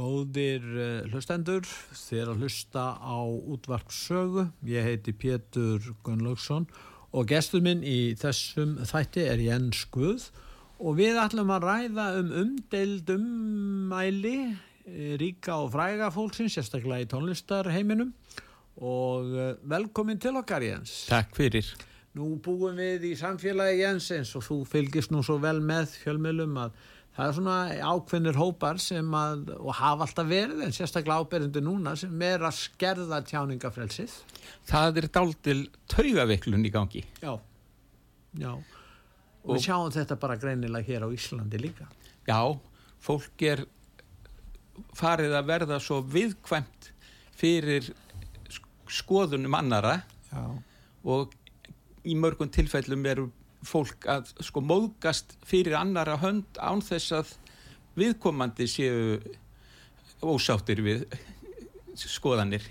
Góðir uh, hlustendur, þér að hlusta á útvarpsögu. Ég heiti Pétur Gunnlaugsson og gestur minn í þessum þætti er Jens Guð og við ætlum að ræða um umdeild ummæli eh, ríka og fræga fólksins, sérstaklega í tónlistarheiminum og uh, velkomin til okkar Jens. Takk fyrir. Nú búum við í samfélagi Jens eins og þú fylgist nú svo vel með fjölmjölum að það er svona ákveðnir hópar sem að, og hafa alltaf verið en sérstaklega ábyrjandi núna sem er að skerða tjáningafrelsið. Það er daldil taugaveiklun í gangi. Já, já. Og, við sjáum þetta bara greinilega hér á Íslandi líka. Já, fólk er farið að verða svo viðkvæmt fyrir skoðunum annara Já. og í mörgum tilfellum eru fólk að sko móðgast fyrir annara hönd án þess að viðkomandi séu ósáttir við skoðanir.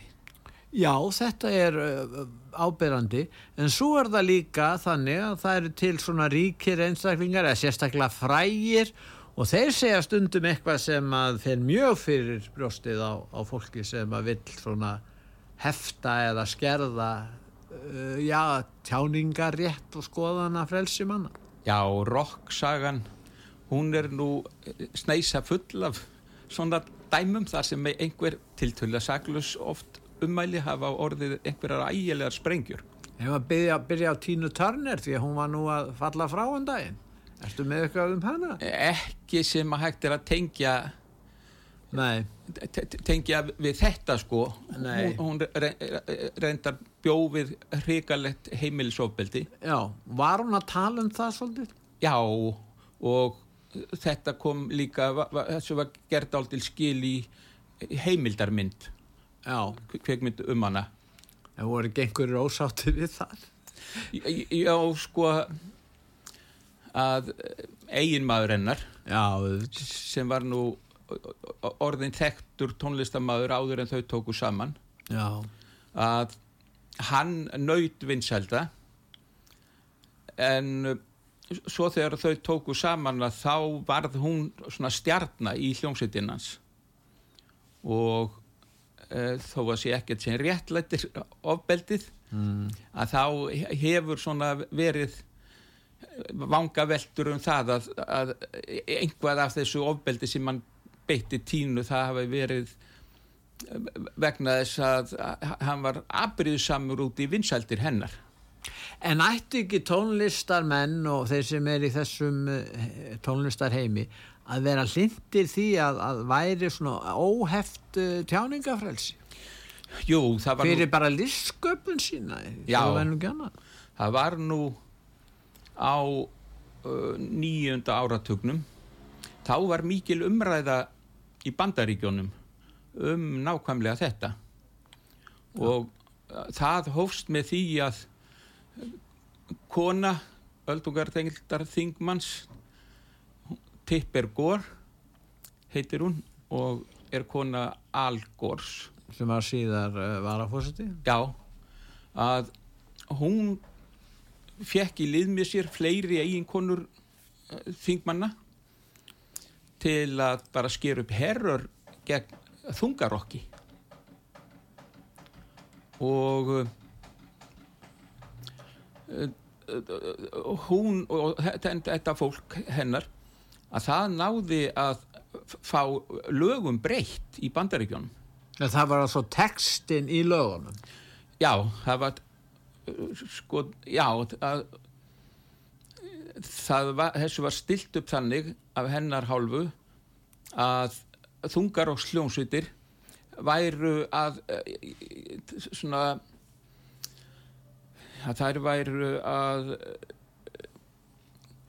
Já, þetta er uh, ábyrrandi, en svo er það líka þannig að það eru til svona ríkir einstaklingar eða sérstaklega frægir og þeir segja stundum eitthvað sem að þeir mjög fyrir brjóstið á, á fólki sem að vill svona hefta eða skerða uh, já, tjáningarétt og skoðana frelsi manna. Já, rocksagan, hún er nú sneisa full af svona dæmum þar sem einhver tiltölu að saglus oft ummæli hafa orðið einhverjar ægilegar sprengjur. Ef að byrja, byrja á Tínu Turner því að hún var nú að falla frá um daginn. Erstu með eitthvað um hana? Ekki sem að hægt er að tengja. Tengja við þetta sko Nei. hún, hún reyndar bjófið hrigalegt heimilisofbeldi Já, var hún að tala um það svolítið? já og þetta kom líka þessu var gert aldrei skil í heimildarmynd Já. kveikmynd um hana Það voru ekki einhverjur ósáttið við það? Já, sko að eiginmaður hennar Já, sem var nú orðin þekktur tónlistamæður áður en þau tóku saman. Já, að hann nöyt vinselda en svo þegar þau tóku saman að þá varð hún svona stjarnar í hljómsveitinans og e, þó að sé ekkert sem réttlættir ofbeldið mm. að þá hefur svona verið vanga veldur um það að, að einhvað af þessu ofbeldi sem mann beitti tínu það hafi verið vegna þess að hann var abriðsamur út í vinsældir hennar En ættu ekki tónlistarmenn og þeir sem er í þessum eh, tónlistarheimi að vera hlindir því að, að væri svona óheft uh, tjáningafrelsi Jú, það var fyrir nú, bara listsköpun sína Já. það var nú annað. það var nú á uh, nýjunda áratugnum þá var mikil umræða í bandaríkjónum um nákvæmlega þetta. Og uh, það hófst með því að kona öldungarþengildar þingmanns Tipper Gore heitir hún og er kona Al Gores. Sem var síðar uh, varafósiti já. Að hún fekk í lið með sér fleiri eiginkonur uh, þingmanna til að bara sker upp herrur gegn þungarokki. Og uh, uh, uh, hún og þetta, fólk hennar að það náði að fá lögum breytt í bandaríkjónum það var altså textin í lögunum? Já, það var sko, já að, það var, þessu var stilt upp þannig af hennar hálfu að þungar og sljónsvitir væru að uh, svona að þær væru að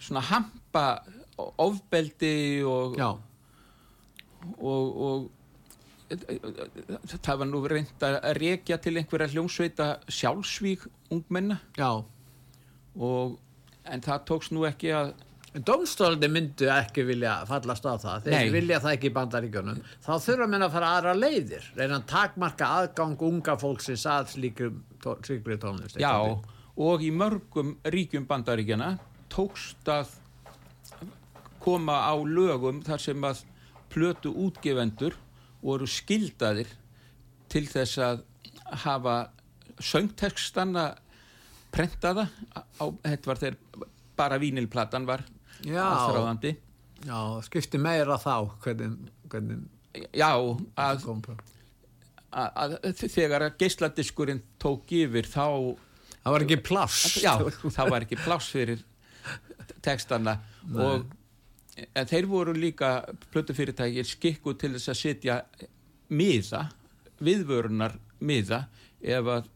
svona hampa ofbeldi og, Já, og, og það var nú reynd að rekja til einhverja hljómsveita sjálfsvík ungmenna já. og, en það tókst nú ekki að En Dómstóldi myndu ekki vilja fallast á það. Þeir vilja það ekki í bandaríkjunum. Þá þurfa menn að fara aðra leiðir. Reyna að takmarka aðgang unga fólksins að slíkri, tó, slíkri tónlist. Já, og í mörgum ríkjum bandaríkjana tókst að koma á lögum þar sem að plötu útgefendur voru skildaðir til þess að hafa söngtekstana prentaða á, þetta var þegar bara vínilplatan var aðstráðandi Já, skipti meira þá hvernig, hvernig já, að, að, að þegar að geisladiskurinn tók yfir þá Það var ekki pláss. já, það var ekki pláss fyrir textana. Og en þeir voru líka plötufyrirtækir skikku til þess að setja miða, viðvörunar miða ef að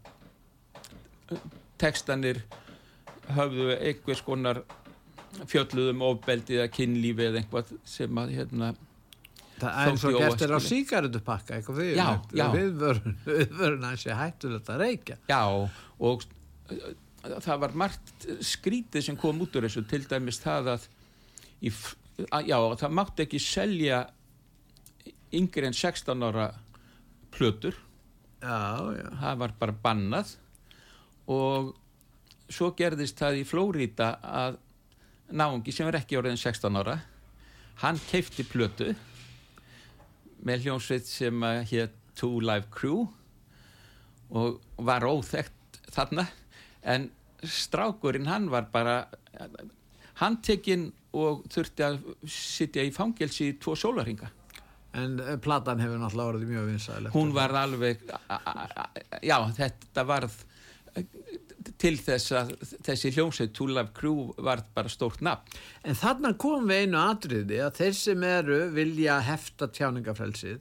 textanir höfðu einhvers konar fjölluðum ofbeldi eða kynlífi eða einhvað sem að hérna Það er eins og gert er á síkarutupakka, eitthvað fyrir. Já, já. Viðvörun, viðvörun hans er hættulegt að reykja. Já, og uh, það var margt skrítið sem kom út úr þessu, til dæmis það að, í, að já, það mátti ekki selja yngri en 16 ára plötur, Já, já. það var bara bannað og svo gerðist það í Flóríta að náungi sem er ekki orðin 16 ára, hann keifti plötu með hljómsveit sem hér Two Live Crew og var óþekkt þarna en strákurinn hann var bara handtekinn og þurfti að sitja í fangelsi í tvo sólarhinga En eh, platan hefur náttúrulega orðið mjög vinsæl. hún var alveg já þetta varð til þess að þessi hljómsveit Two Live Crew varð bara stórt nafn En þarna kom við einu atriði að þeir sem eru vilja hefta tjáningafrelsið,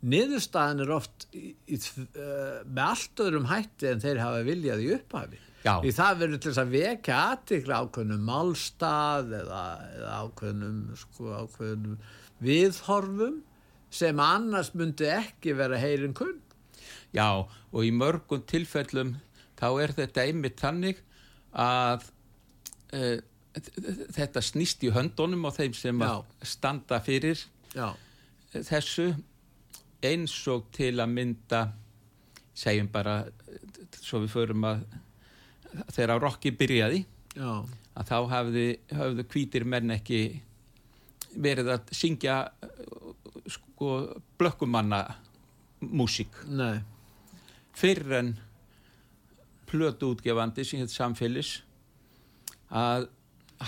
niðurstaðan er oft í, í, uh, með allt öðrum hætti en þeir hafa viljað í upphafi. Já. Því það verður til þess að vekja aðtikla ákveðnum málstað eða, eða ákveðnum, sko, ákveðnum viðhorfum sem annars myndi ekki vera heyrin kunn. Já, og í mörgum tilfellum þá er þetta einmitt þannig að uh, þetta snýst í höndunum á þeim sem að standa fyrir Já, þessu eins og til að mynda segjum bara svo við förum að þegar á rocki byrjaði já, að þá hafði, hafðu hvítir menn ekki verið að syngja eh, sko blökkumanna músík. Fyrir en plötu útgefandi sem heit samfélis að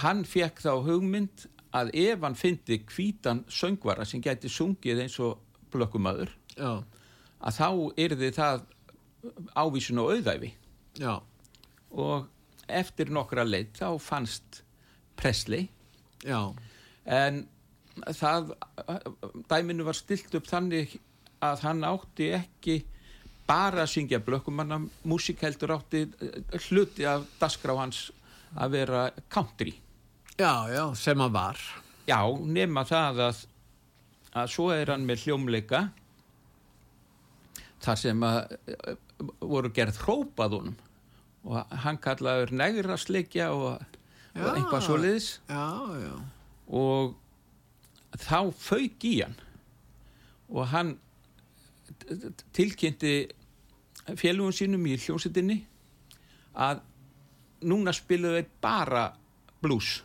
hann fekk þá hugmynd að ef hann fyndi hvítan söngvara sem gæti sungið eins og blökkumadur já, að þá yrði það ávísun og auðæfi. Já, og eftir nokkra leitt þá fannst Presley. Já, en það dæminu var stilt upp þannig að hann átti ekki bara að syngja blökkumanna músík heldur átti eh, hluti af dasgrá hans að vera country já, já, sem hann var. já, nema það að að svo er hann með hljómleika þar sem að eh, voru gerð hrópað honum og hann kallaður negrasleikja og, og Já. einhvað svoleiðis Já, já, og þá fauk í hann og hann tilkynnti félugum sínum í hljómsettinni að núna spiluðu þeir bara blues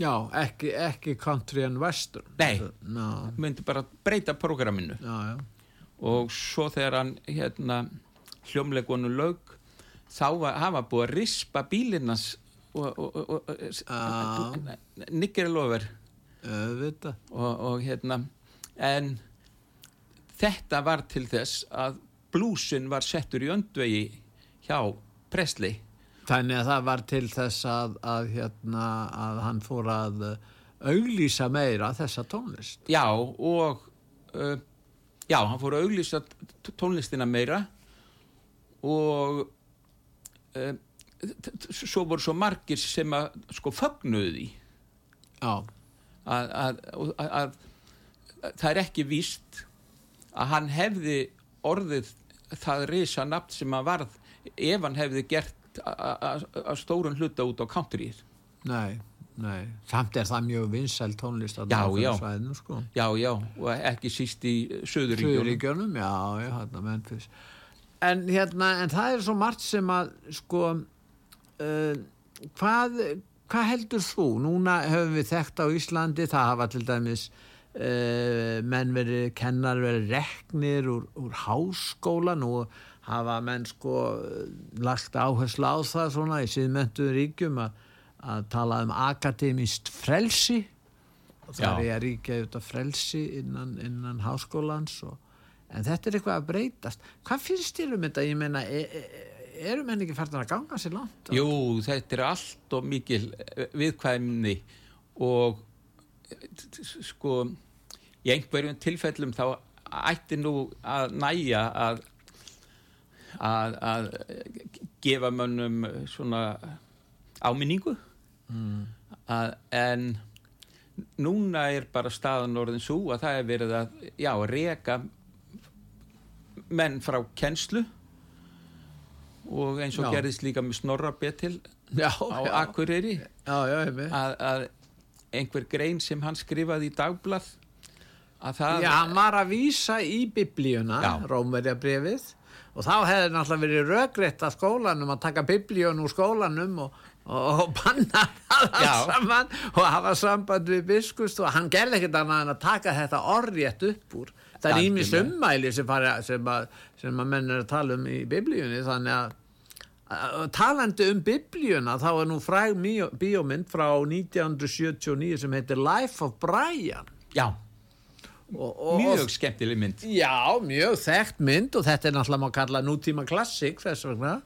já, ekki, ekki country and western. Nei. Ná, myndi bara breyta prógraminu og svo þegar hann hérna hljómleikonu laug þá var, hafa búið að rispa bílinnans og, og, og, nikkir lofer auðvitað. og, og hérna en þetta var til þess að blúsin var settur í öndvegi hjá Presley. Þannig að það var til þess að, að, hérna, að hann fór að auglýsa meira þessa tónlist. já og uh, já, hann fór að auglýsa tónlistina meira og uh, svo voru svo margir sem að sko fögnuðu því. Já, að, að, að, að það er ekki víst að hann hefði orðið það risa nafn sem hann varð ef hann hefði gert að stórun hluta út á countrýr nei, nei. Samt er það mjög vinsæl tónlist að Já, já. svæðinu, sko. já, já, og ekki síst í Suðuríkjunum Suðuríkjörnum, já, já, hérna Memphis. En hérna, en það er svo margt sem að, sko, uh, hvað, hvað heldur þú? Núna höfum við þekkt á Íslandi, það hafa til dæmis menn verið, kennar verið reknir úr, úr háskólan og hafa menn sko lagt áherslu á það svona í síðmentuður ríkjum að, að tala um akademist frelsi. Og það er að ríkja auðvitað frelsi innan, innan háskólans og, en þetta er eitthvað að breytast. Hvað finnst þér um þetta, ég meina e, e, eru menn ekki færðan að ganga sér langt? Jú, þetta er allt og mikil eh, viðkvæmni og eh, sko í einhverjum tilfellum þá ætti nú að næja að að, að gefa mönnum svona áminningu mm. að, en núna er bara staðan orðin svo að það er verið að já, reka menn frá kennslu og eins og Já. gerðist líka með Snorra Betil á Akureyri að, að einhver grein sem hann skrifaði í dagblað að það Já, hann var að vísa í biblíuna, Já. Rómverjabrifið og þá hefði náttúrulega verið röggreitt að skólanum að taka biblíun úr skólanum og, og, og banna það saman og hafa samband við biskust og hann gerði ekkert annað en að taka þetta orðrétt upp úr. Það er ímist Algjörlega. ummæli sem, sem, sem að menn er að tala um í biblíunni þannig að- talandi um biblíuna þá er nú fræg bíómynd frá 1979 sem heitir Life of Brian. Já, og, og, mjög skemmtileg mynd. Já, mjög þekkt mynd og þetta er náttúrulega má kalla nútíma klassik þess vegna.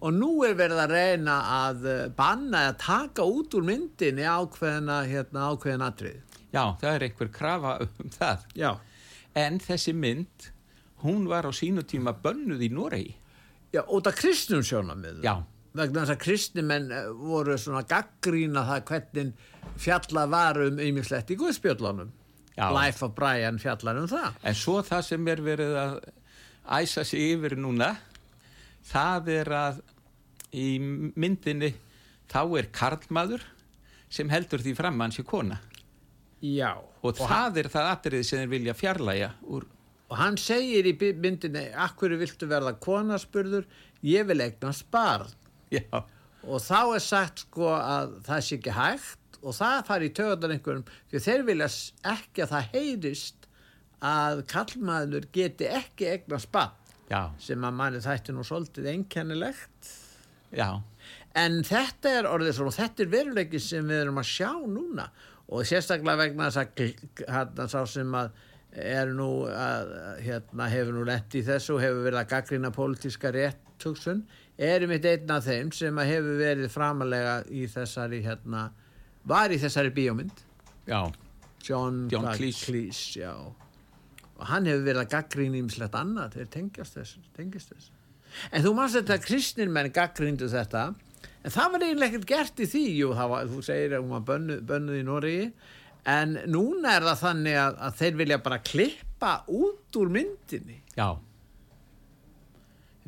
Og nú er verið að reyna að banna að taka út úr myndinni ákveðina, hérna, ákveðin atrið. já, það er einhver krafa um það. Já. en þessi mynd hún var á sínu tíma bönnuð í Noregi Já, út af kristnum sjónamið. já, Vegna þess að kristnimenn eh, voru svona gaggrína það hvernig fjallað var um ýmislegt í Guðspjöllunum. Já. Life of Brian fjallar um það. en svo það sem er verið að æsa sig yfir núna það er að í myndinni þá er karlmaður sem heldur því fram að hann sé kona Já. og, það er það atrið sem þeir vilja fjarlæga úr Og hann segir í myndinni, akkur viltu verða konaspurður, ég vil eignast barn. já, Og þá er sagt sko að það sé ekki hægt og það fari í töðan einhverjum, því þeir vilja ekki að það heyrist að kallmaður geti ekki eignast barn, já, sem að manni þætti nú svolítið einkennilegt. já. En þetta er orðið svona, þetta er veruleiki sem við erum að sjá núna. Og sérstaklega vegna þess að hérna sá sem að er nú að, hérna, hefur nú lent í þessu og hefur verið að gaggrina pólitíska réttugsun, er mitt einn af þeim sem hefur verið framalega í þessari, hérna, var í þessari bíómynd, já, John, John Cleese. Cleese, já. Og hann hefur verið að gaggrina ímislegt annað, þeir tengjast þessu, tengjast þessu. En þú mást þetta að kristnir menn gaggrindu þetta, en það var eiginlega ekkert gert í því, jú, það var, þú segir að hún var bönnuð, í Noregi, en núna er það þannig að, að þeir vilja bara klippa út úr myndinni, já.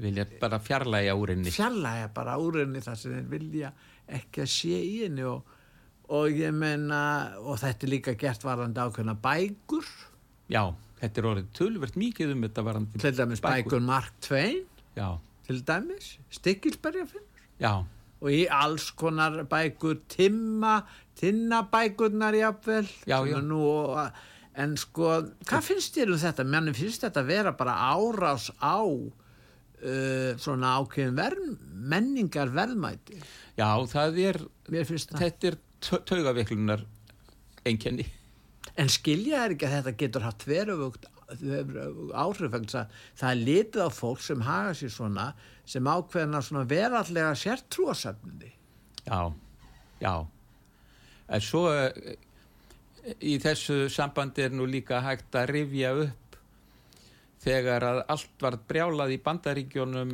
Vilja bara fjarlæga úr henni. Fjallæga bara úr henni þar sem þeir vilja ekki að sé í henni og, og ég menna, og þetta er líka gert varandi ákveðna bækur, já, þetta er orðið tölvert mikið um þetta varandi til dæmis bækur. Mark Twain, já, til dæmis, Stikkilsberjafinn já, og í alls konar bækur timma, tinnabækurnar jafnvel Já, já. og- en sko hvað finnst þér um þetta? Menni finnst þetta vera bara árás á uh, svona ákveðin verð, menningar verðmæti já, það er þetta er taugaviklunar einkenni. En skilja er ekki að þetta getur haft veröfugt áhrif vegna þess að það er litið á fólk sem haga sér svona sem ákveðina svona verallega sértrúasöfninni já, já en svo eh, í þessu sambandi er nú líka hægt að rifja upp þegar að allt var brjálað í bandaríkjónum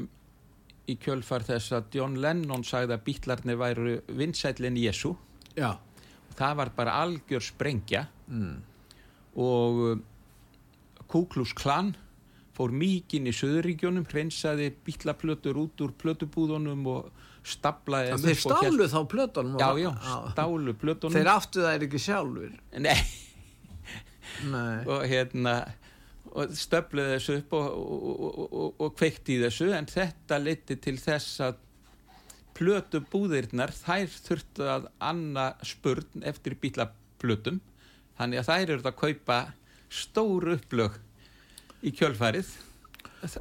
í kjölfar þess að John Lennon sagði að bítlarnir væru vinsællin Jésu já, það var bara algjör sprengja. Mm. og uh, Kuklus Klan fór mikinn í Söðuríkjónum hreinsaði bílaplötur út úr plötubúðunum og staplaði Þeir stálu þá plötunum já, já, stálu plötunum. Þeir áttu þær ekki sjálfur Nei, Nei. og hérna og stöfluði þessu upp og, og, og, og, og kveikti í þessu en þetta leiti til þess að plötu búðirnar þær þurftu að anna spurn eftir bílaplötum þannig að þær eru að kaupa stór upplög í kjölfarið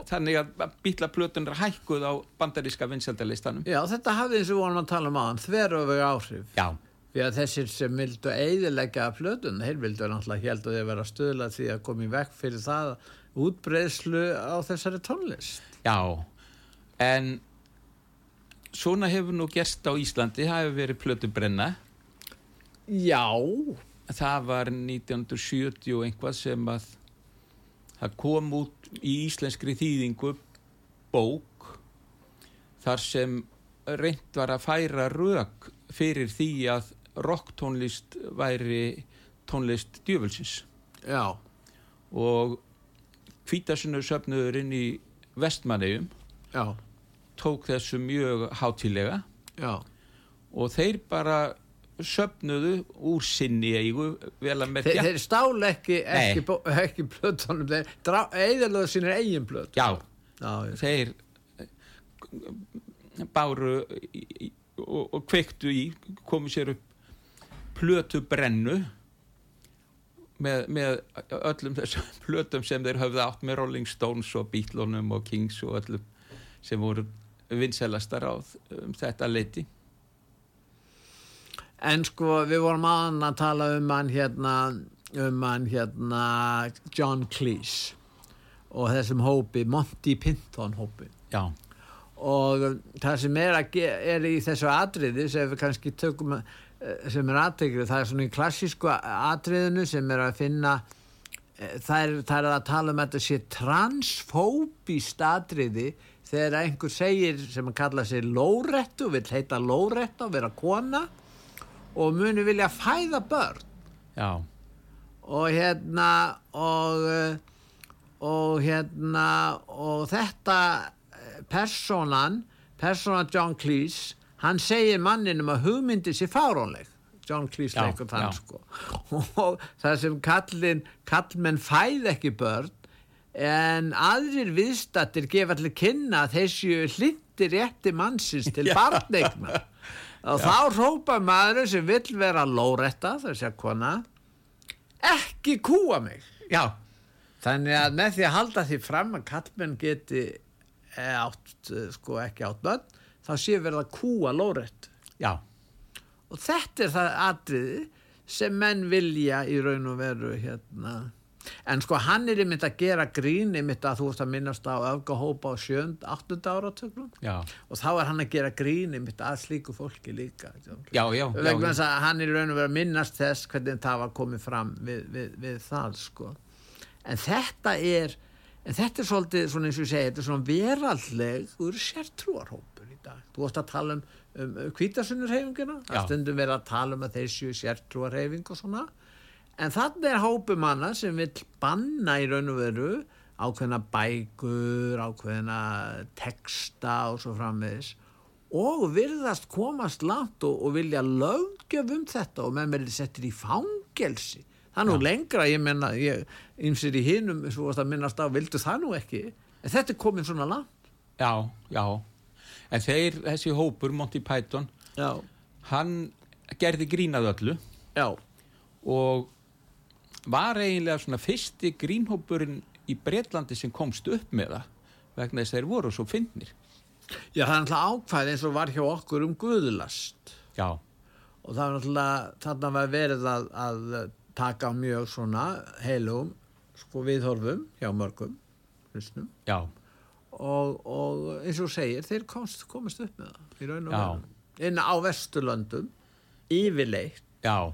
þannig að bílaplötunar hækkuð á bandaríska vinsældalistanum Já, þetta hafði eins og við vorum að tala um aðan þveröfug áhrif. Já, Því að þessir sem vildu eiðilegja plötun, þeir vildu náttúrulega held að þeir vera stöðla því að koma í vekk fyrir það útbreyslu á þessari tónlist. já en svona hefur nú gerst á Íslandi það hefur verið plötubrenna. Já, það var 1970 og einhvað sem að það kom út í íslenskri þýðingu bók þar sem reynd var að færa rök fyrir því að rocktónlist væri tónlist djöfulsins. Já, og kvítasunur söfnuðurinn í vestmannegjum tók þessu mjög hátilega já, og þeir bara söfnuðu úr sinni eigu vel að merkja. Þeir stálu ekki, ekki, bó- ekki plötunum, þeir eiðilega sínir eigin plötu. já, Já, þeir eh, báru í, og, og kveiktu í komu sér upp plötu brennu með, með öllum þessum plötum sem þeir höfðu átt með Rolling Stones og Beatlunum og Kings og öllum sem voru vinsælastar á um þetta leiti En sko, við vorum aðan að tala um hann hérna, um hann hérna John Cleese og þessum hópi, Monty Python hópi. já, og það sem er, er í þessu atriði sem við kannski tökum eh, sem er aðtegrið, það er svona í klassísku atriðinu sem er að finna eh, það er, það er að tala um þetta sé transfóbist atriði þegar einhver segir sem að kalla sig lórettu, vill heita lórettu og vera kona og muni vilja fæða börn. Já, og hérna og og hérna og þetta eh, personan personan John Cleese hann segir manninum að hugmyndi sé fárónleg John Cleese leikur þann sko. Og það sem kallin kallmenn fæð ekki börn en aðrir viðstattir gefa allir kynna að þessu hlindir rétti mannsins til barnegna og þá rópa maður sem vill vera lóretta þess að kona ekki kúa mig. Já, þannig að með því að halda því fram að kallmenn geti eh, átt, eh, sko ekki átt bönn þá sé verið að kúa lórett já, og þetta er það atriði sem menn vilja í raun og veru hérna en sko hann er einmitt að gera grín einmitt að þú veist að minnast á öfgahópa á sjönd, áttunda áratöklum já, og þá er hann að gera grín einmitt að slíku fólki líka já, já, vegna þess að hann er raun og veru að minnast þess hvernig það var komið fram við, við, við það sko. En þetta er en þetta er svolítið svona eins og ég segi þetta er svona veraldlegur sértrúarhópur í dag. Þú varst að tala um, um kvítasunnurheyfingina Já. að stundum verið að tala um að þeir séu sértrúarheyfing og svona en þannig er hópum manna sem vil banna í raun og veru ákveðna bækur ákveðna texta og svo framvegis og virðast komast langt og, og vilja löggjöf um þetta og með er settir í fangelsi. Það er nú lengra, ég menna ymsir í hinum, svo varst að minnast á vildu það nú ekki, en þetta er komin svona langt. Já, já. En þeir, þessi hópur, Monty Python já, hann gerði grínað öllu já, og var eiginlega svona fyrsti grínhópurinn í Bretlandi sem komst upp með það vegna þess að þeir voru svo fyndnir. Já það er náttúrulega ákvæð eins og var hjá okkur um guðlast. Já, og það var náttúrulega þarna var verið að, að taka mjög svona heilum sko viðhorfum hjá mörgum hlustnum já, og, og eins og segir þeir komst, komast upp með það í raun og veru. Inn á Vesturlöndum yfirleitt. Já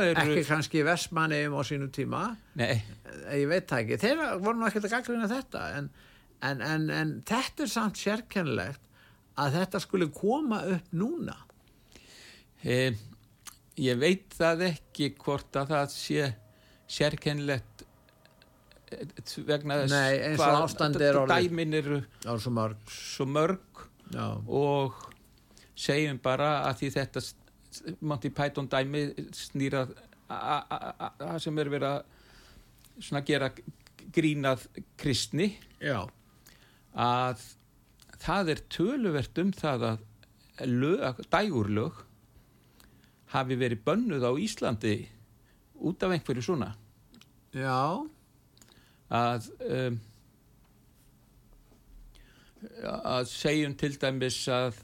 eru ekki kannski Vestmanneum á sínu tíma. Nei, eh, ég veit það ekki, þeir voru nú ekkert að gaggrina þetta en, en, en, en þetta er samt sérkennilegt að þetta skuli koma upp núna. E, ég veit það ekki hvort að það sé sérkennlegt eh, vegna þess Nei, eins og ástandið er dæmin eru svo mörg. svo mörg og segjum bara að því þetta Monty Python dæmi snýra það sem er verið að svona gera grínað kristni Já. að það er töluvert um það að lög, dægurlög hafi verið bönnuð á Íslandi út af einhverju svona Já. að um, að segjum til dæmis að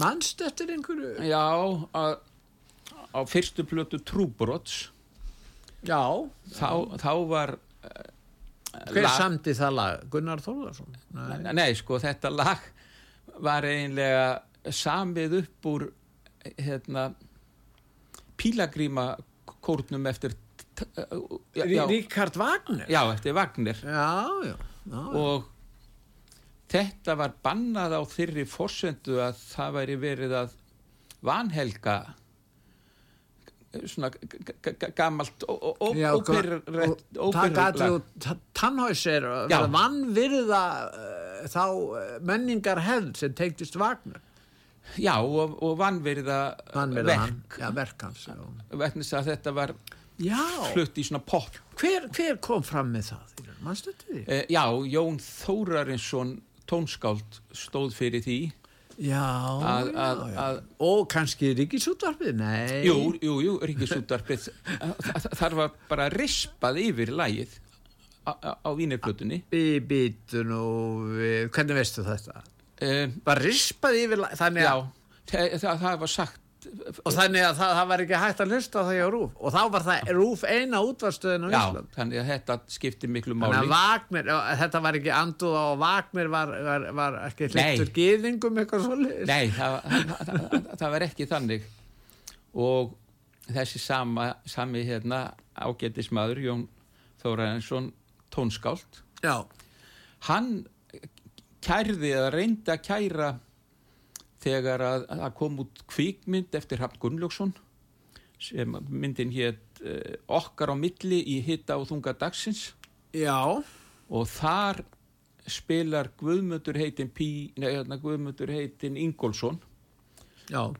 Manst eftir einhverju? já að á fyrstu plötu Trúbrots Já. þá, þá var Hver lag- samdi það lag? Gunnar Þórðarsson? Nei. Nei, sko, þetta lag var eiginlega samið upp úr hérna pílagríma kórnum eftir t- já, já, Ríkard Wagner? já, eftir Wagner Já, já. já. og þetta var bannað á þyrri forsendu að það væri verið að vanhelga svona g- g- g- gamalt Já, óperrætt og taka allir og tannhæsir vannvirða þá uh, menningar hefð sem teiktist Wagner. Já og, og hann, verk. já, verk hans já. vegna þess að þetta var já, flutt í svona pop. Hver, hver kom fram með það? Eh, já, Jón Þórarinsson tónskáld stóð fyrir því Já, að, já, að, já. að og kannski ríkisútvarpið? Nei jú, jú, jú, Ríkisúttarpið þar var bara rispað yfir lagið á, á, á vínirflutunni Bí, Býtu nú, við, hvernig veistu þetta? um, Var rispað yfir la- þannig já, að, það, það var sagt og þannig að það, það var ekki hægt að hlusta á það hjá Rúf. Og þá var það Rúf eina útvarstöðin á já, Ísland þannig að þetta skipti miklu máli. Wagner, já, þetta var ekki anduð á Wagner var, var, var ekki Nei. hlyttur gýðingum eitthvað svolítið. Nei, það, það, það, var ekki þannig. Og þessi sama, sami hérna ágættismadur Jón Þórarinsson tónskáld Já, hann kærði eða reyndi að kæra þegar að, að kom út kvikmynd eftir Hafn Gunnlaugsson sem myndin hétt uh, okkar á milli í hitta og þunga dagsins. Já, og þar spilar Guðmundur heitin, hérna, Guðmundur heitin Ingólfsson. Já,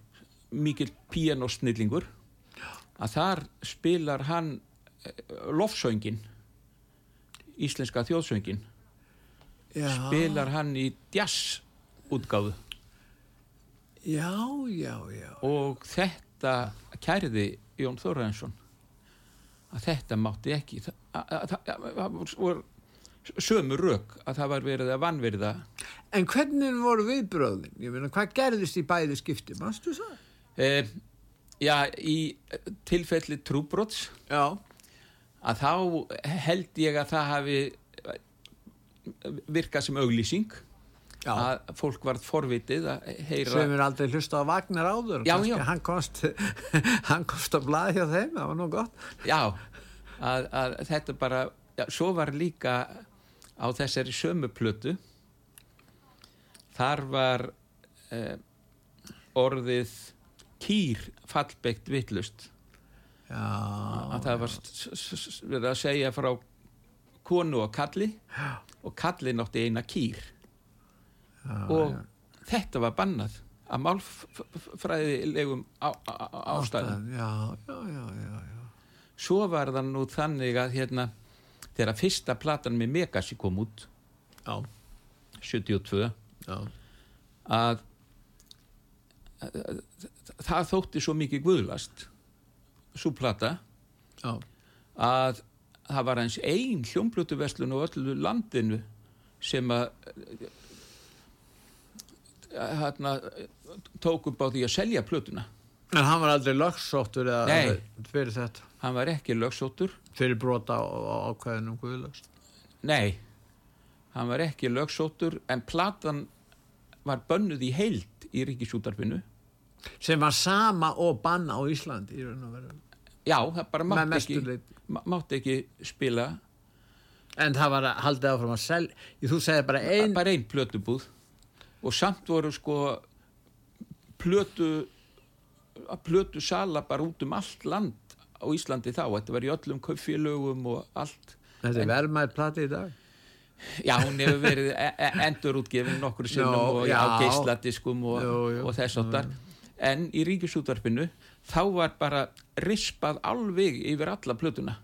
mikill píanosnillingur að þar spilar hann lofsöngin íslenska þjóðsöngin já. spilar hann í jazz útgáðu Já, já, já. og þetta kærði Jón Þóraðinsson að þetta mátti ekki það, að, að, að, að, voru sömu rauk að það var verið að vanverða En hvernig voru viðbröðin? Ég meina, hvað gerðist í bæði skipti? Manstu það? eh, já, í tilfelli trúbrots Já. að þá held ég að það hafi virkað sem auglýsing Já. að fólk varð forvitið að heyra Sem er aldrei hlusta á Wagner áður. Já, já. Hann komst, hann komst á blaði hjá þeim, það var nú gott. já, að, að þetta bara svo var líka á þessari sömu plötu þar var eh, orðið kýr fallbeikt vittlust að það var verið að segja frá konu og kalli og kalli nátti eina kýr og þetta var bannað að málfræðilegum ástæðum. Já, já, já, já, svo var það nú þannig að hérna þegar fyrsta platan með Megasi kom út Já, 72 já. að, að, að það þótti svo mikið guðlast svo plata að það var eins ein hljómblötuverslun á öllu landinu sem að hérna tók upp á því að selja plötuna En hann var aldrei lögsóttur Nei. fyrir þetta, hann var ekki lögsóttur fyrir brota á, á ákveðinum guðlögst. nei, hann var ekki lögsóttur en platan var bönnuð í heild í ríkisútarfinu Sem var sama og bann á Íslandi í raun og veru. já, það bara mestu ekki, leyti. má- mátti ekki spila En það var að haldið áfram að selja, þú segir bara ein, bara ein plötubúð og samt voru sko plötu plötu sala bara út um allt land á Íslandi þá, þetta var í öllum kaupfélögum og allt Þetta er verðmætt plati í dag. Já, hún hefur verið e e endurútgefin nokkur sinnum Já, og já. á geisladiskum og, Jú, jú. og þess áttar en í ríkisútvarpinu þá var bara rispað alveg yfir alla plötuna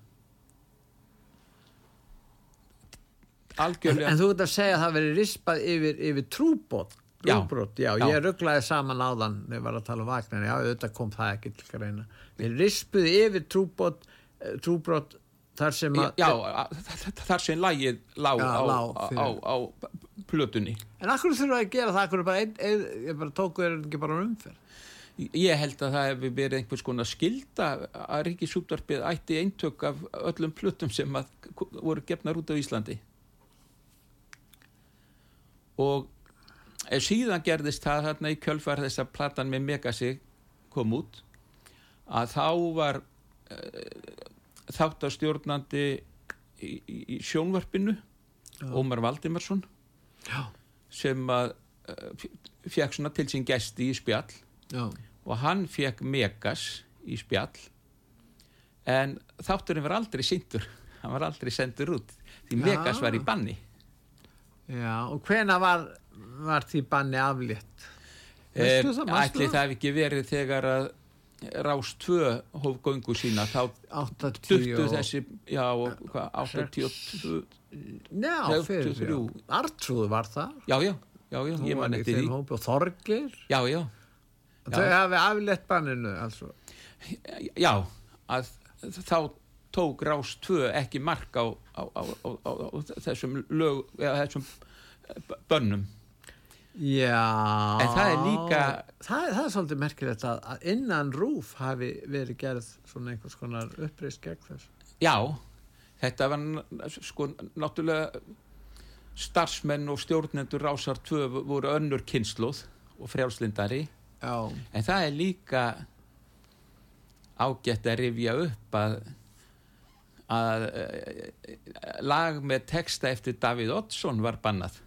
algjörlega en þú ert að segja að það veri rispað yfir, yfir trúbót. Já. Trúbrot, já, Já. ég rugglaði saman áðan þegar ég var að tala um Vagnar, já, auðvitað kom það ekki til greina. Við rispuði yfir trúbót, eh, trúbrot þar sem að... Já, þar sem lagið lá Já, á, á, á, á plötunni En akkur þurfa að gera það, akkur bara, ein, ein, ég bara tóku þér ekki bara um umferð. Ég held að það hefur verið einhvers konar skilda að ríkisútvarpið ætti eintök af öllum plötum sem að voru gefnar út á Íslandi. Og eh, síðan gerðist það þarna í kjölfar þess að platan með Megasi kom út að þá var uh, þáttastjórnandi í, í, sjónvarpinu Ómar Valdimarsson Já, sem að uh, fekk svona til sín gesti í spjall. Já, og hann fekk Megas í spjall en þátturinn var aldrei sindur hann var aldrei sendur út því Já. Megas var í banni já, og hvena var, var því banni aflétt? Eh, ætli það? hef ekki verið þegar að Rás 2 hóf göngu sína þá 80 duttu þessi já, og hvað, 82 Já, fyrir, 83. já. Artrúð var það. já, já, já, já, ég man eftir því og Þorgir. já, já, Þau hafi aflétt banninu, altså. já að þá tók Rás 2 ekki mark á, á, á, á, þessum lög eða þessum bönnum Já. En það er líka- Það er, það er svolítið merkilegt að, að innan rúf hafi verið gerð svona einhvers konar uppreist gegn þess. Já, þetta var sko náttúrulega starfsmenn og stjórnendur rásar 2 voru önnur kynsluð og frjálslindari Já. en það er líka ágætt að rifja upp að, að eh, lag með texta eftir Davíð Oddsson var bannað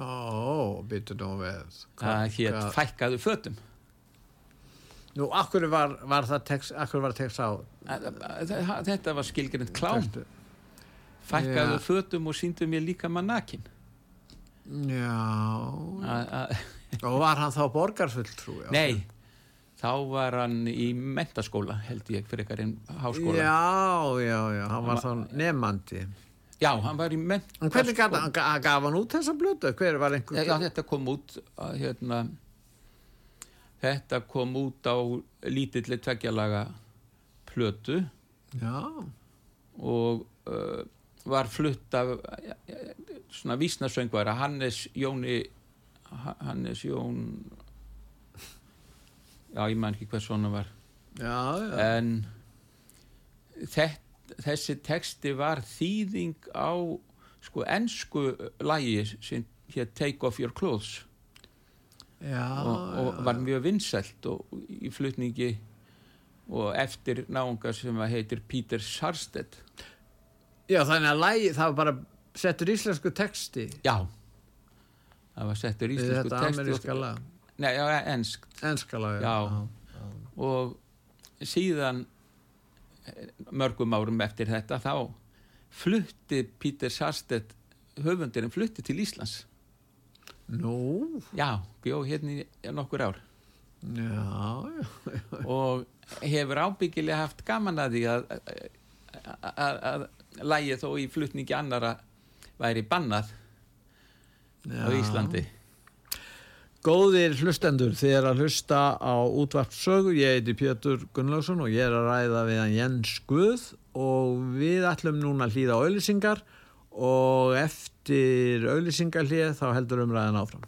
Ó, byttu nú við. það hétt Hvað- fækkaðu fötum Nú, akkur var, var það text, akkur var text á? Þetta var skilgrind klám fækkaðu Já. fötum og síndu mér líka mannakin Já. að Og var hann þá borgarfulltrúi? Nei, þá var hann í mentaskóla held ég fyrir en háskóla. Já, já, já, hann var þá nefandi. Já, hann var í mentaskóla. En hvernig gaf gaf hann út þessa blötu? Hver var einhver? Já, þetta kom út hérna, þetta kom út á lítilli tveggjalaga plötu Já, og uh, var flutt af svona vísnasöngvara Hannes Jóni Ha- Hannes Jón já, ég man ekki hvað svona var. Já, já. en þett, þessi texti var þýðing á sko ennsku lægi sem hér Take Off Your Clothes. Já, og, og var mjög vinsælt og í flutningi og eftir náunga sem heitir Peter Sarstedt já, þannig að lægi, það var bara settur íslensku texti. Já það var settur íslensku þetta texti ameríska og, lag, nei, já, enskt enska lag. Já. og síðan mörgum árum eftir þetta þá flutti Peter Sarstedt höfundurinn flutti til Íslands Nú, já, bjó hérna í nokkur ár já, já. og hefur ábyggilega haft gaman að því að að- að að lægi þó í flutningi annara væri bannað á Já. Íslandi Góðir hlustendur, þið er að hlusta á útvart sögu, ég heiti Pétur Gunnlaugsson og ég er að ræða við hann Jens Guð og við ætlum núna að hlýða á auðlýsingar og eftir auðlýsingarhlið þá heldur umræðan áfram.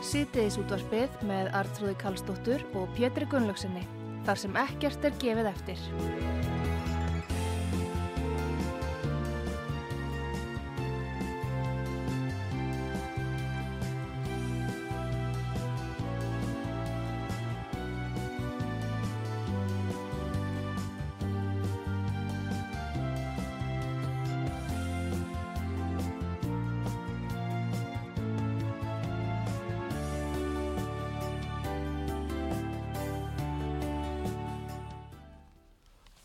Sýtiðis útvarpið með Artrúði Kallstóttur og Pétri Gunnlaugsinni. Þar sem ekkert er gefið eftir.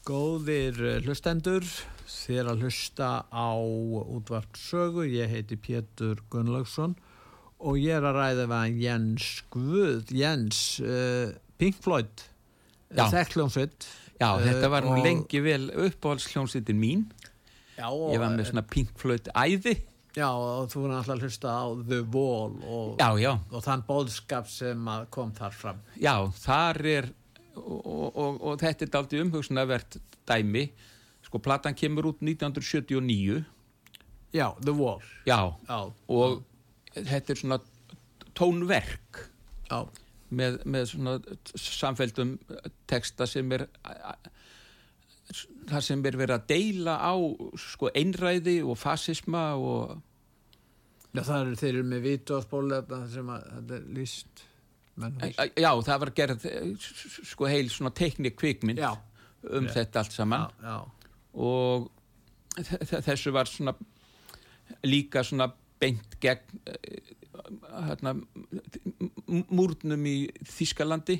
Góðir eh, hlustendur, þér að hlusta á útvart sögu, ég heiti Pétur Gunnlaugsson og ég er að ræða við Jens Guð, Jens uh, Pink Floyd, Já. þekkljónsvitt. Já, þetta var nú og- lengi vel uppáhaldsljónsitin mín. Já, og, Ég var með svona Pink Floyd æði. já, og þú er náttúrulega að hlusta á The Wall og, Já, já, og þann bóðskap sem kom þar fram. já, þar er, og, og, og þetta er daldið umhugsunarvert dæmi. Sko, platan kemur út 1979, Já, The Wall. já, Já, og þetta er svona tónverk já, með, með svona samfeldum texta sem er það sem er verið að deila á sko einræði og fasisma og já, það eru þeir eru með vítuaspóli þetta sem að þetta er líst. Já, það var gerð sko heil svona teknik kvikmynd Já, um þetta allt saman. Já, já. og þe- þe- þessu var svona líka svona beint gegn eh, hérna, múrnum í Þískalandi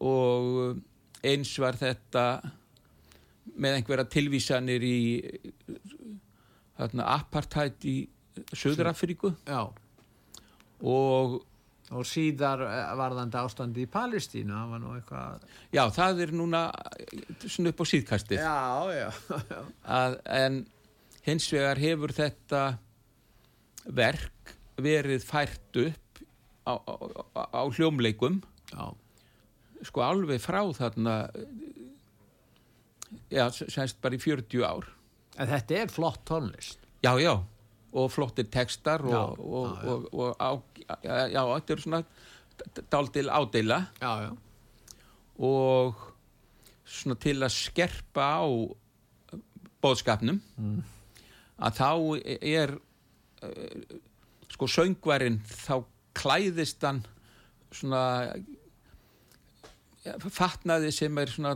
og eins var þetta með einhverja tilvísanir í hérna, apartheid í Söðurafríku og Og síðar eh, varðandi ástandi í Palestínu, það var nú eitthvað... já, það er núna svona upp á síðkastið. Já, já, já. að, en hins vegar hefur þetta verk verið fært upp á, á, á, á hljómleikum. Já, sko alveg frá þarna já, semst bara í 40 ár. En þetta er flott tónlist. já, já, og flottir textar og, Já, og, já, og, og á, já, þetta er svona daldil já. og svona til að skerpa á bóðskapnum Mm. að þá er uh, sko söngvarinn þá klæðist hann svona fatnaði sem er svona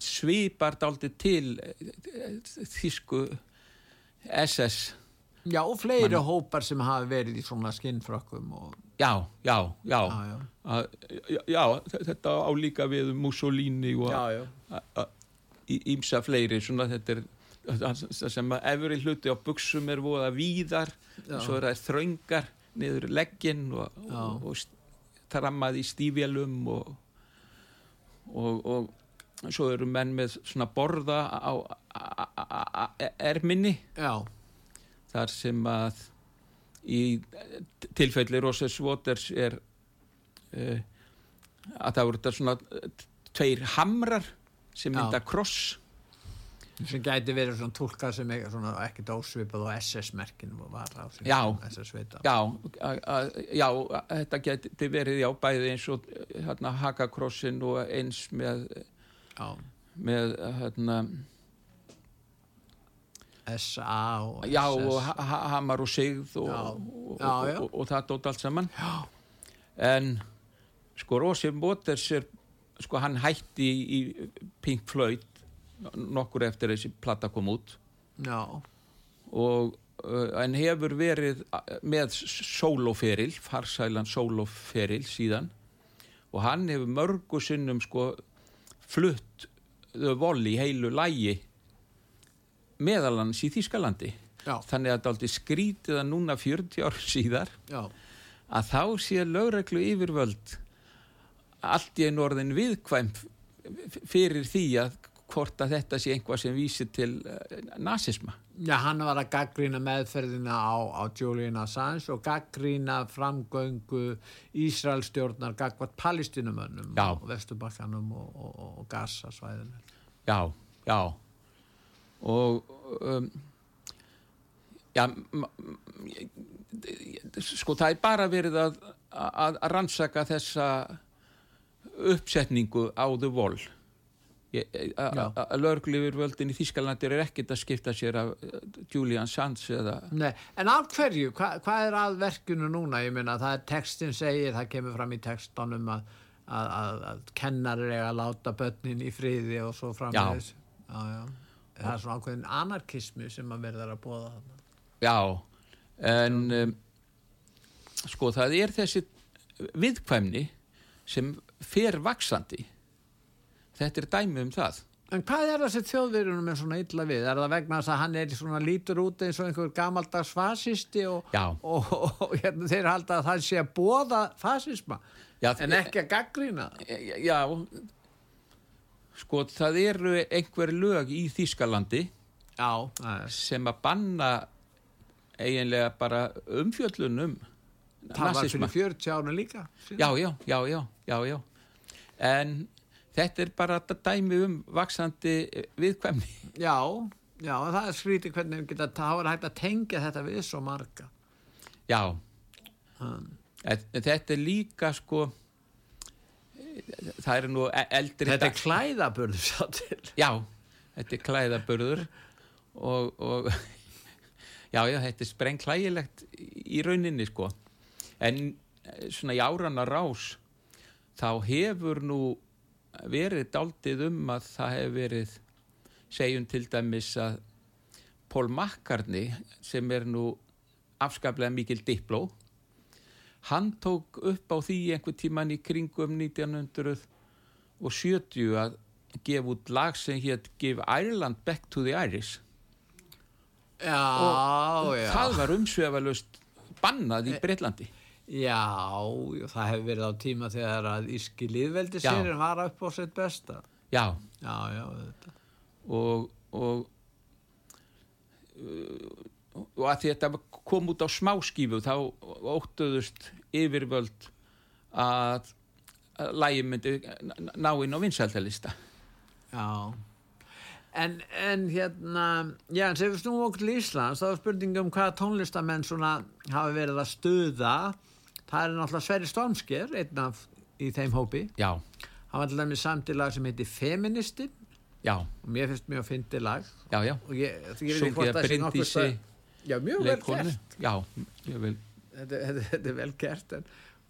svipar daldið til eh, þýsku SS Já, og fleiri Man- hópar sem hafa verið í svona skinnfrökkum og... já, já, já, Já, já. Að, já, þetta á líka við um Mussolini og ímsa fleiri svona þetta er sem að efri hluti á buksum er voða víðar Já. svo er það þröngar niður legginn og, og, og trammað í stífjælum og, og, og svo eru menn með svona borða á erminni. Já, þar sem að í tilfelli Roses Waters er uh, að það voru þetta svona eh, tveir hamrar sem Já. mynda kross sem gæti verið svona tólkað sem er ekkert ósvipað og SS-merkin var á sem Já. Já, já, þetta geti verið já, bæði eins og eh, hérna, hakakrossin og eins með, Já. með hérna, SA og já, SS. og ha ha- hamar og sigð og, Já. og, Já, og, já. og, það dótt allt saman já. en sko Rosie Waters er sko hann hætti í, Pink Floyd nokkur eftir þessi platta kom út Já, og uh, en hefur verið uh, með sóloferil farsælan sóloferil síðan og hann hefur mörgu sinnum sko flutt voli í heilu lægi meðalans í Þískalandi já, þannig að þetta aldrei skrítið að núna 40 ár síðar já, að þá sé lögreglu yfirvöld allt í einu orðin viðkvæm fyrir því að hvort að þetta sé einhvað sem vísi til uh, nazisma Já, hann var að gaggrína meðferðina á, á Julian Assange og gaggrína framgöngu Ísraelstjórnar gagvat palestinumönnum og Vesturbakkanum og, og, og, og Gaza-svæðinu. Já, já og um, já sko það er bara verið að, að, að rannsaka þessa uppsetningu á The Wall Ég- að Já. að- að lögreglifur völdin í Þískalandir er ekkert að skipta sér af uh, Julian Sands eða Nei, en af hverju, Hva, hvað er að verkinu núna? Ég meina, það er textin segir, það kemur fram í textanum að, að, kennarir eiga að láta börnin í friði og svo framvegis. Já. Já, Það er svona ákveðin anarkismi sem að verða að bóða þarna. Já, en um, sko það er þessi viðkvæmni sem fer vaksandi. Þetta er dæmi um það. En hvað er það sem þjóðverjunum er svona illa við? Er það vegna þess að hann er svona lítur út eins og einhver gamaldags fasisti og, og, og, og hérna, þeir halda að það sé að bóða fasisma Já, en ekki að gaggrýna? Já, sko það eru einhver lög í Þýskalandi Já, sem að banna eiginlega bara umfjöllunum Það var fyrir 40 ára líka. Já, já, já, já, já, já. En þetta er bara dæmi um vaksandi viðkvæmni. Já, já, það er skrítið hvernig við geta, það var hægt að tengja þetta við svo marga. Já, Um, þetta er líka sko, það er nú e- eldri þetta er dag- klæðaburð sá til. Já, þetta er klæðaburður og, og já, já, þetta er sprengklægilegt í rauninni sko. En eh, svona í árana rás þá hefur nú verið daldið um að það hefur verið, segjum til dæmis að Paul McCartney sem er nú afskaplega mikil dipló, hann tók upp á því einhver tíman í kringum 1970 að gefa út lag sem hétt Give Ireland Back to the Irish. Já, og já. það var umsvefalust bannað í Breitlandi Já, það hefur verið á tíma þegar að Íski liðveldi sérin var upp á sitt besta. já, Já, já, og og uh, og að þetta kom út á smáskífu þá óttuðust yfirvöld að, að lægi myndi ná inn á vinsæltalista Já. En, en hérna, já, en sem við snúum okkur til Íslands, þá er spurningi um hvaða tónlistamenn svona hafa verið að stuða. Það er náttúrulega Sverri Stormsker, einn af í þeim hópi. já, Hann var til dæmis samt í lag sem heitir Feministi já, og mér finnst mjög að fyndi lag. já, já Og ég, ég veit ekki hvort að það sé Bryndísi stað- Já, mjög vel leikonu gert. já, ég vil, Þetta, þetta, þetta er vel gert. En,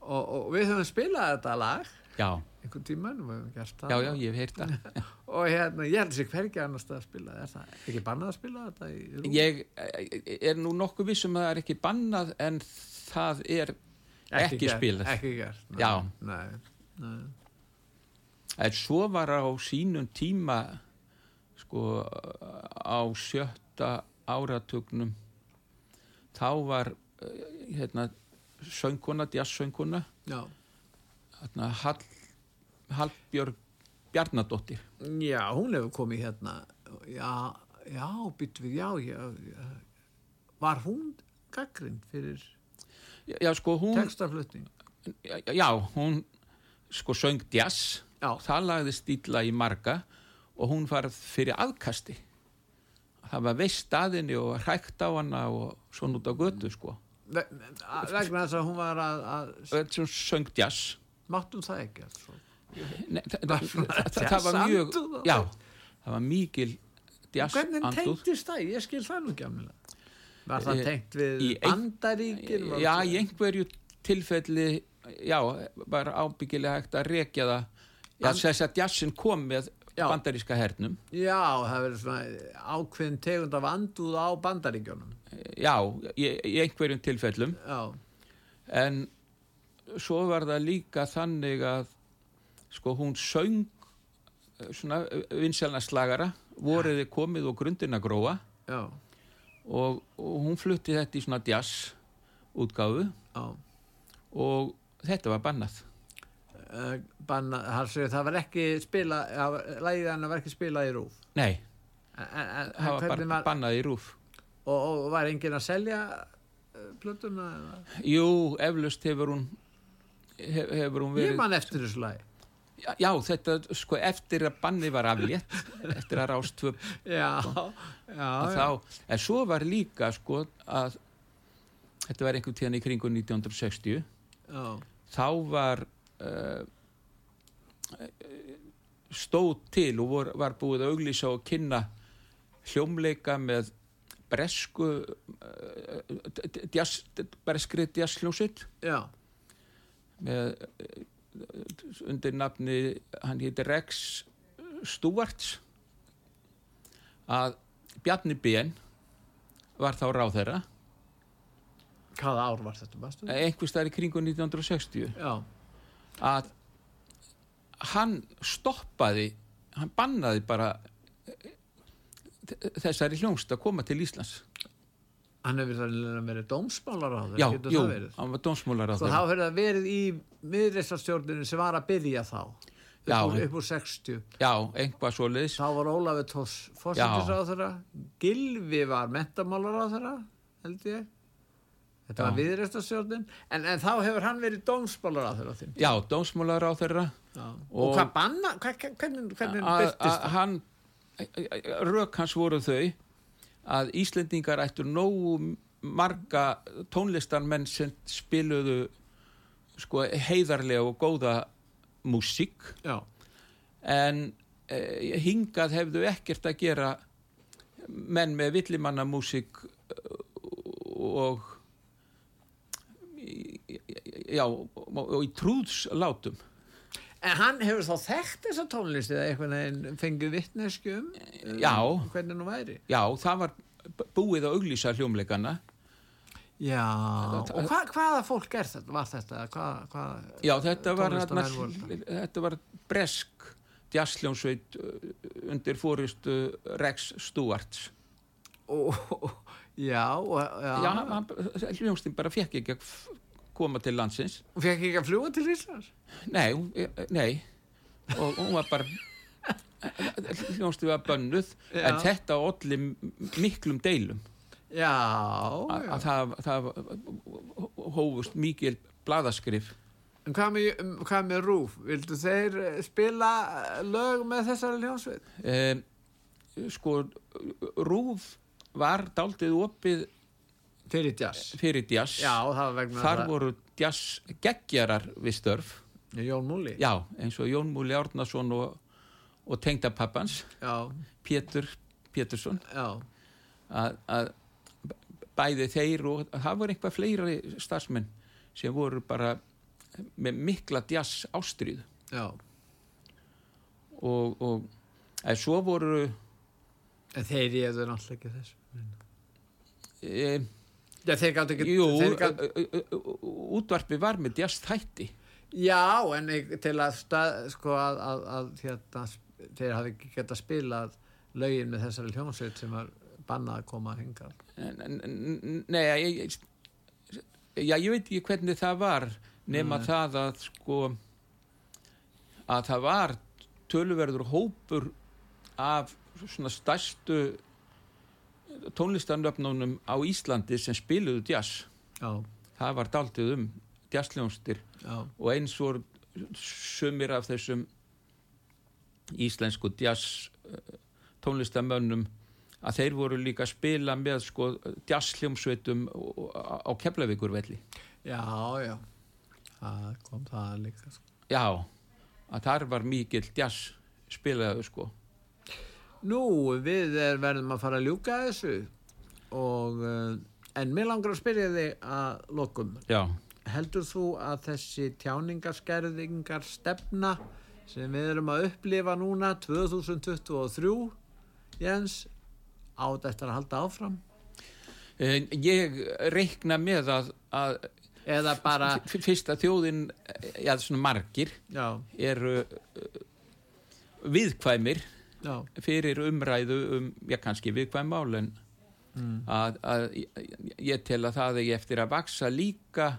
og, og við höfum spilað þetta lag já, einhvern tímann og við höfum gert það. já, já, ég hef heyrt það Og hérna, ég held sér hvergi annars að spila. Er það ekki bannað að spila þetta í ég er nú nokkuð vissum að það er ekki bannað en það er ekki, gert, spilað ekki gert nei, Já. nei, nei. en svo var á sínum tíma sko á sjötta áratugnum þá var eh, hérna söngkona, jazzsöngkona Já. hérna Hall, Hallbjörg Bjarnadóttir. Já, hún hefur komið hérna. Já, já, byttu við já, já, var hún gaggrind fyrir já, sko hún textaflutning? Já, hún sko söng jazz. Það lagði stíla í marga og hún var fyrir aðkasti var veist staðinni og hrækt á hana og svona út á götu sko. Ve- að- vegna þess að hún var að, að sem söng jazz. Máttum það ekki. Nei, það, Var það, svona það, var mjög já, það var mikil jazz hvernig andúð. tengdist það? ég skil það nú ekki afnilega var það Eh, tengt við bandaríkin Var já, í einhverju tilfelli já, var ábyggilega hægt að rekja það. Já, þess að jazzin kom með Já. bandaríska hernum. Já, það verður svona ákveðin tegund af andúð á bandaríkjónum já, í, í einhverjum tilfellum. Já, en svo var það líka þannig að sko hún söng eh, svona vinselnaslagara voruði komið og grundina gróa. Já, og, og hún flutti þetta í svona jazz útgáfu. Og þetta var bannað uh, banna, segir, það var ekki spila lægið hann var ekki spilað í rúf nei, en, en, það var bara var, bannað í rúf og, og var enginn að selja uh, plötuna jú, eflaust hefur hún hef, hefur hún ég verið man eftir þessu lægi já, já, þetta sko eftir að banni var aflétt eftir að rást tvö já, já, að já, þá, en svo var líka sko að þetta var einhvern tíðan í kringu 1960 já, þá var stóð til og vor, var búið að auglýsa og kynna hljómleika með bresku uh, djass, breskri jazzljósitt já, með uh, undir nafni hann héti Rex Stewarts að Bjarni Ben var þá ráð þeirra hvaða ár var þetta bastu? einhvers staðar í kringu 1960 já, að hann stoppaði hann bannaði bara þessari hljómsd að koma til Íslands. Hann hefur verið dómsmálar á já, getur jú, hann var dómsmólar á Sko þá hefur það verið í miðreistastjórninu sem var að byrja þá upp, Já. úr, upp úr 60 já, einhvað svoleiðis. Þá var Ólafur Tórs fórsetisráðara Gilvi var mentamálaráðara held ég þetta Já. var viðreistastjórnin en, en þá hefur hann verið dómsmálaráðara þinn. Já, dómsmólar á þeirra og, Og- hvað banna hvernig, hvernig byrtist að það? hann rök hans voru þau að Íslendingar ættu nógu marga tónlistarmenn sem spiluðu sko heiðarlega og góða músík. Já, en eh, hingað hefðu ekkert að gera menn með villimanna músík og já og, í trúðslátum En hann hefur þá þekkt þessa tónlist eða einhvern veginn fengið vittnesku um um Já. hvernig nú væri já það var búið að auglýsa hljómleikana Já, og hva, hvaða fólk er þetta? Var þetta? Hvað, hvað, Já, þetta var, þetta var bresk jazzljónsveit uh, undir fóristu Rex Stewarts. og, og, já, og, já, Já, hann, hljónstinn bara fekk ekki koma til landsins. Hún fekk ekki að fljúa til Íslands? Nei, hún- eh, nei, og hún var bara, hljónstinn var bönnuð, Já. en þetta olli miklum deilum. Já, Að, já. að það, það hófust mikil blaðaskrif. En hvað með, hvað með Rúf? Vildu þeir eh, spila eh, lög með þessari hljómsveit? Um, sko, Rúf var daldið opið Fyrir jazz. fyrir jazz. Já, það Þar voru jazz geggjarar við störf. Jón Múli. Já, eins og Jón Múli Árnason og, og tengdapappans, Pétur Pétursson, að, að bæði þeir og það voru eitthvað fleiri starfsmenn sem voru bara með mikla jazz ástríð já. og, og að svo voru En þeir réðu náttúrulega ekki þessu. e, þeir gátt ekki... jú, gátt... útvarpi var með jazz þætti já, en til að, stað, sko, að, að, að hérna, þeir hafi ekki gett að spila lögin með þessari hljómsveit sem var bannað að koma að hinga. Nei, ég, ég, já, ég veit ekki hvernig það var nema Nei. það að sko að það var töluverður hópur af svona stærstu tónlistarnöfnunum á Íslandi sem spiluðu jazz Já, það var daldið um jazzljónstir já, og eins voru sumir af þessum íslensku jazz eh, tónlistamönnum að þeir voru líka að spila með sko jazzhljómsveitum á Keflavíkurvelli. já, já. Það kom það líka, sko. Já, að þar var mikill jazz spilaðu sko. Nú, við er, verðum að fara að ljúka þessu og uh, en mér langar að spyrja þig að lokum. Já, Heldur þú að þessi tjáningaskerðingar stefna sem við erum að upplifa núna 2023 Jens átt eftir að halda áfram? Ég reikna með að, að eða bara f- fyrst að þjóðin, já svona margir já, eru uh, viðkvæmir já, fyrir umræðu um, já kannski viðkvæm mál en mm. að, að ég- ég tel að það er eftir að vaksa líka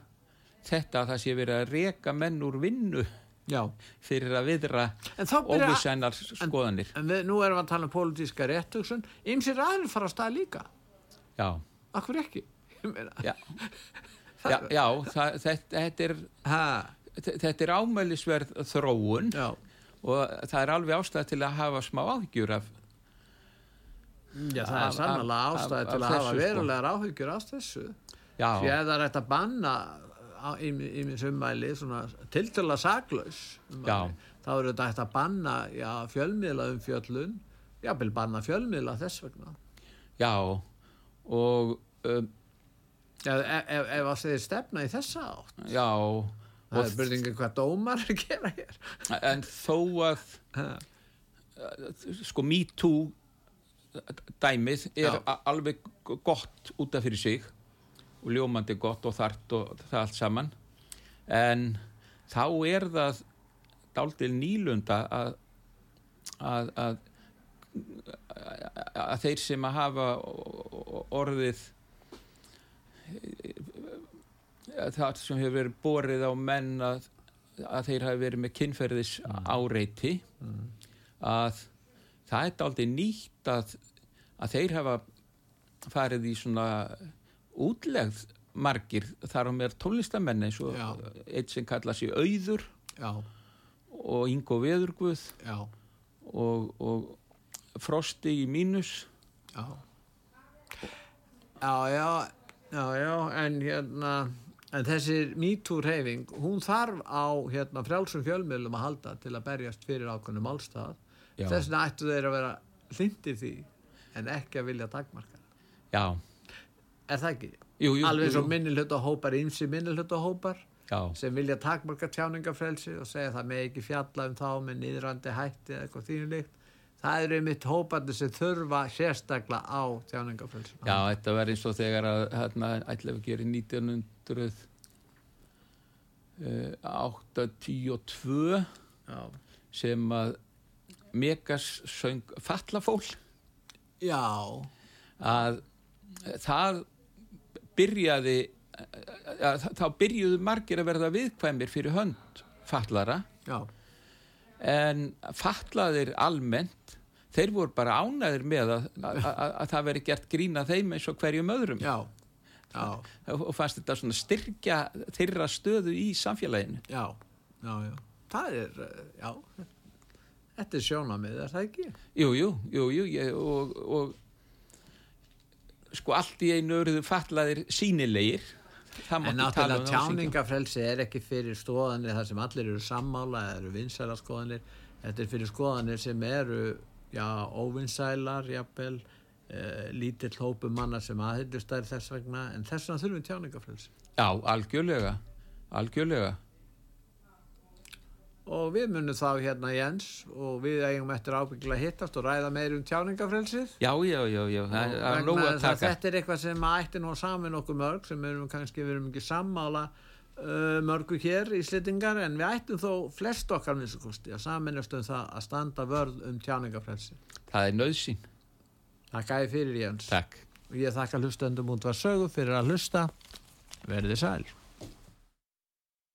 þetta að það sé verið að reka menn úr vinnu já. fyrir að viðra en óvissennar skoðanir. en við, nú erum við að tala um pólitíska réttöksun ymsir aðrir fara að stað líka. Já, akkur ekki? Ég já, já, já það, þetta, þetta, er, er ámælisverð þróun. Já, og það er alveg ástæð til að hafa smá áhyggjur af já, það Af- er sannlega ástæði til af að hafa sko. verulegar áhyggjur af þessu já, því að það er hægt að banna í minn summæli tiltöla saklaus Já. þá er þetta hægt að banna já, fjölmiðla um fjöllun jábel banna fjölmiðla þess vegna já og um, ef, ef, ef, að segir stefna í þessa átt já það er spurningin hvað dómar er að gera hér. En þó að sko me too dæmið er Já. alveg gott út af fyrir sig og ljómandi gott og þart og það allt saman. En þá er það dáltil nýlunda að, að, að að þeir sem að hafa orðið það sem hefur verið borið á menn að, að þeir hafi verið með kynferðis áreiti að það er aldrei nýtt að, að þeir hafa farið í svona útlegð margir þar á mér tónlistamenn eins og eitt sem kalla sig Auður já, og Ingo Veðurguð og, og Frosti í mínus. Já. Já, já. Já, já, en hérna en þessi MeToo-reyfing hún þarf á hérna frjálsum fjölmiðlum að halda til að berjast fyrir ákveðnum málstað Já. þess vegna ættu þeir að vera hlindir því en ekki að vilja takmarka já, er það ekki? jú, jú, alveg svo jú. minnilhutta hópar ymsi minnilhutta hópar já, sem vilja takmarka tjáningafrelsi og segja það með ekki fjalla um þá með niðrandi hætti eða eitthvað þínulíkt það eru einmitt hópandi sem þurfa sérstakla á tjáningafrelsi já, þetta var eins og þegar að hérna, ætlaðu að gera 1900 uh, 8-10-2 já, sem að Megas söng Fallafól já, að það byrjaði að, þá byrjuðu margir að verða viðkvæmir fyrir hönd fallara já, en fallaðir almennt þeir voru bara ánæðir með að, að, að, að það veri gert grína þeim eins og hverjum öðrum já, já, og fannst þetta svona styrkja þeirra stöðu í samfélaginu já, já, já. það er, já þetta er sjónamið, er það ekki? jú, jú, jú, jú ég, og, og sko allt í einu öruðu fallaðir sínilegir En náttúrulega um á tjáningafrelsi er ekki fyrir skoðanir þar sem allir eru sammála eða eru vinsæla skoðanir. Þetta er fyrir skoðanir sem eru já, óvinsælar jafnvel, eh, lítill hópu manna sem aðhyllust þær þess vegna. En þess vegna þurfum við tjáningafrelsi Já, algjörlega, algjörlega. Og við munum þá hérna Jens og við eigum eftir ábyggilega að hittast og ræða meir um tjáningafrelsið Já, já, já, já, það það er þetta er eitthvað sem ætti nú saman okkur mörg sem erum kannski, við erum ekki sammála uh, mörgu hér í slittingar en við ættum þó flest okkar að saminast um það að standa vörð um tjáningafrelsi. Það er nöðsín. Takk að ég fyrir Jens. Takk. Og ég þakka hlustendum út var sögu fyrir að hlusta. Verðið sæl.